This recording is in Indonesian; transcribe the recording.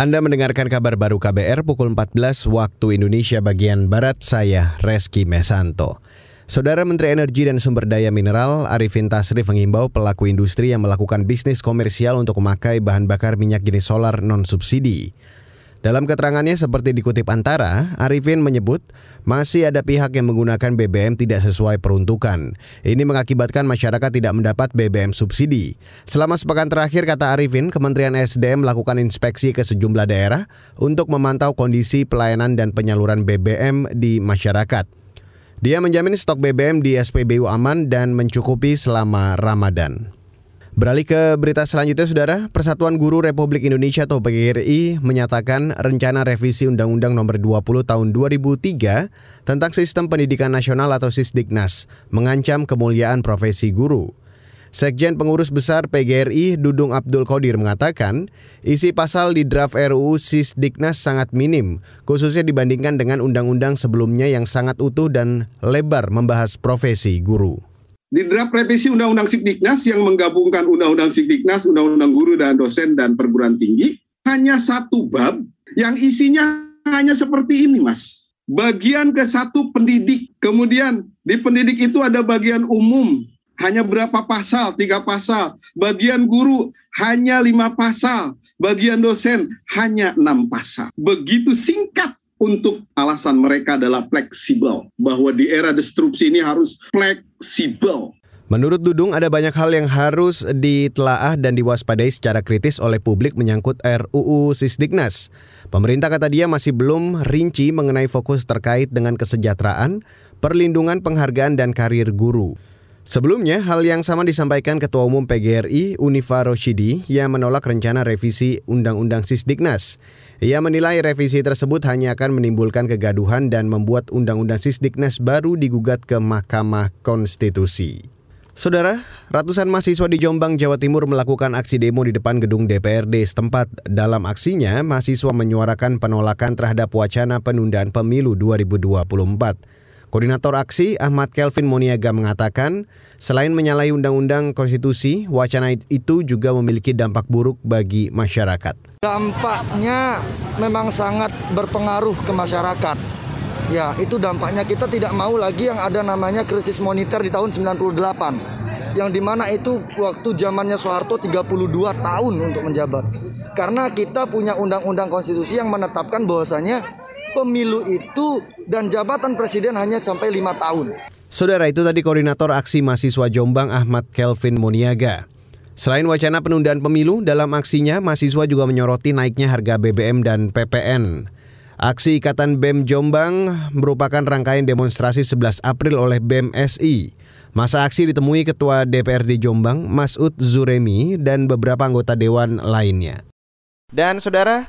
Anda mendengarkan kabar baru KBR pukul 14 waktu Indonesia bagian Barat, saya Reski Mesanto. Saudara Menteri Energi dan Sumber Daya Mineral Arifin Tasrif mengimbau pelaku industri yang melakukan bisnis komersial untuk memakai bahan bakar minyak jenis solar non-subsidi. Dalam keterangannya seperti dikutip Antara, Arifin menyebut masih ada pihak yang menggunakan BBM tidak sesuai peruntukan. Ini mengakibatkan masyarakat tidak mendapat BBM subsidi. Selama sepekan terakhir, kata Arifin, Kementerian SDM melakukan inspeksi ke sejumlah daerah untuk memantau kondisi pelayanan dan penyaluran BBM di masyarakat. Dia menjamin stok BBM di SPBU aman dan mencukupi selama Ramadan. Beralih ke berita selanjutnya, Saudara. Persatuan Guru Republik Indonesia atau PGRI menyatakan rencana revisi Undang-Undang Nomor 20 Tahun 2003 tentang Sistem Pendidikan Nasional atau Sisdiknas mengancam kemuliaan profesi guru. Sekjen Pengurus Besar PGRI Dudung Abdul Qadir mengatakan, isi pasal di draft RUU Sisdiknas sangat minim, khususnya dibandingkan dengan undang-undang sebelumnya yang sangat utuh dan lebar membahas profesi guru di draft revisi Undang-Undang Sikdiknas yang menggabungkan Undang-Undang Sikdiknas, Undang-Undang Guru dan Dosen dan Perguruan Tinggi, hanya satu bab yang isinya hanya seperti ini, Mas. Bagian ke satu pendidik, kemudian di pendidik itu ada bagian umum, hanya berapa pasal? Tiga pasal. Bagian guru hanya lima pasal. Bagian dosen hanya enam pasal. Begitu singkat untuk alasan mereka adalah fleksibel bahwa di era destruksi ini harus fleksibel. Menurut Dudung, ada banyak hal yang harus ditelaah dan diwaspadai secara kritis oleh publik menyangkut RUU Sisdiknas. Pemerintah kata dia masih belum rinci mengenai fokus terkait dengan kesejahteraan, perlindungan penghargaan dan karir guru. Sebelumnya, hal yang sama disampaikan Ketua Umum PGRI, Unifa Roshidi, yang menolak rencana revisi Undang-Undang Sisdiknas. Ia menilai revisi tersebut hanya akan menimbulkan kegaduhan dan membuat Undang-Undang Sisdiknas baru digugat ke Mahkamah Konstitusi. Saudara, ratusan mahasiswa di Jombang, Jawa Timur melakukan aksi demo di depan gedung DPRD setempat. Dalam aksinya, mahasiswa menyuarakan penolakan terhadap wacana penundaan pemilu 2024. Koordinator aksi Ahmad Kelvin Moniaga mengatakan, selain menyalahi undang-undang konstitusi, wacana itu juga memiliki dampak buruk bagi masyarakat. Dampaknya memang sangat berpengaruh ke masyarakat. Ya, itu dampaknya kita tidak mau lagi yang ada namanya krisis moneter di tahun 98 yang di mana itu waktu zamannya Soeharto 32 tahun untuk menjabat. Karena kita punya undang-undang konstitusi yang menetapkan bahwasanya pemilu itu dan jabatan presiden hanya sampai lima tahun. Saudara itu tadi koordinator aksi mahasiswa Jombang Ahmad Kelvin Moniaga. Selain wacana penundaan pemilu, dalam aksinya mahasiswa juga menyoroti naiknya harga BBM dan PPN. Aksi Ikatan BEM Jombang merupakan rangkaian demonstrasi 11 April oleh BEM SI. Masa aksi ditemui Ketua DPRD Jombang, Masud Zuremi, dan beberapa anggota dewan lainnya. Dan saudara,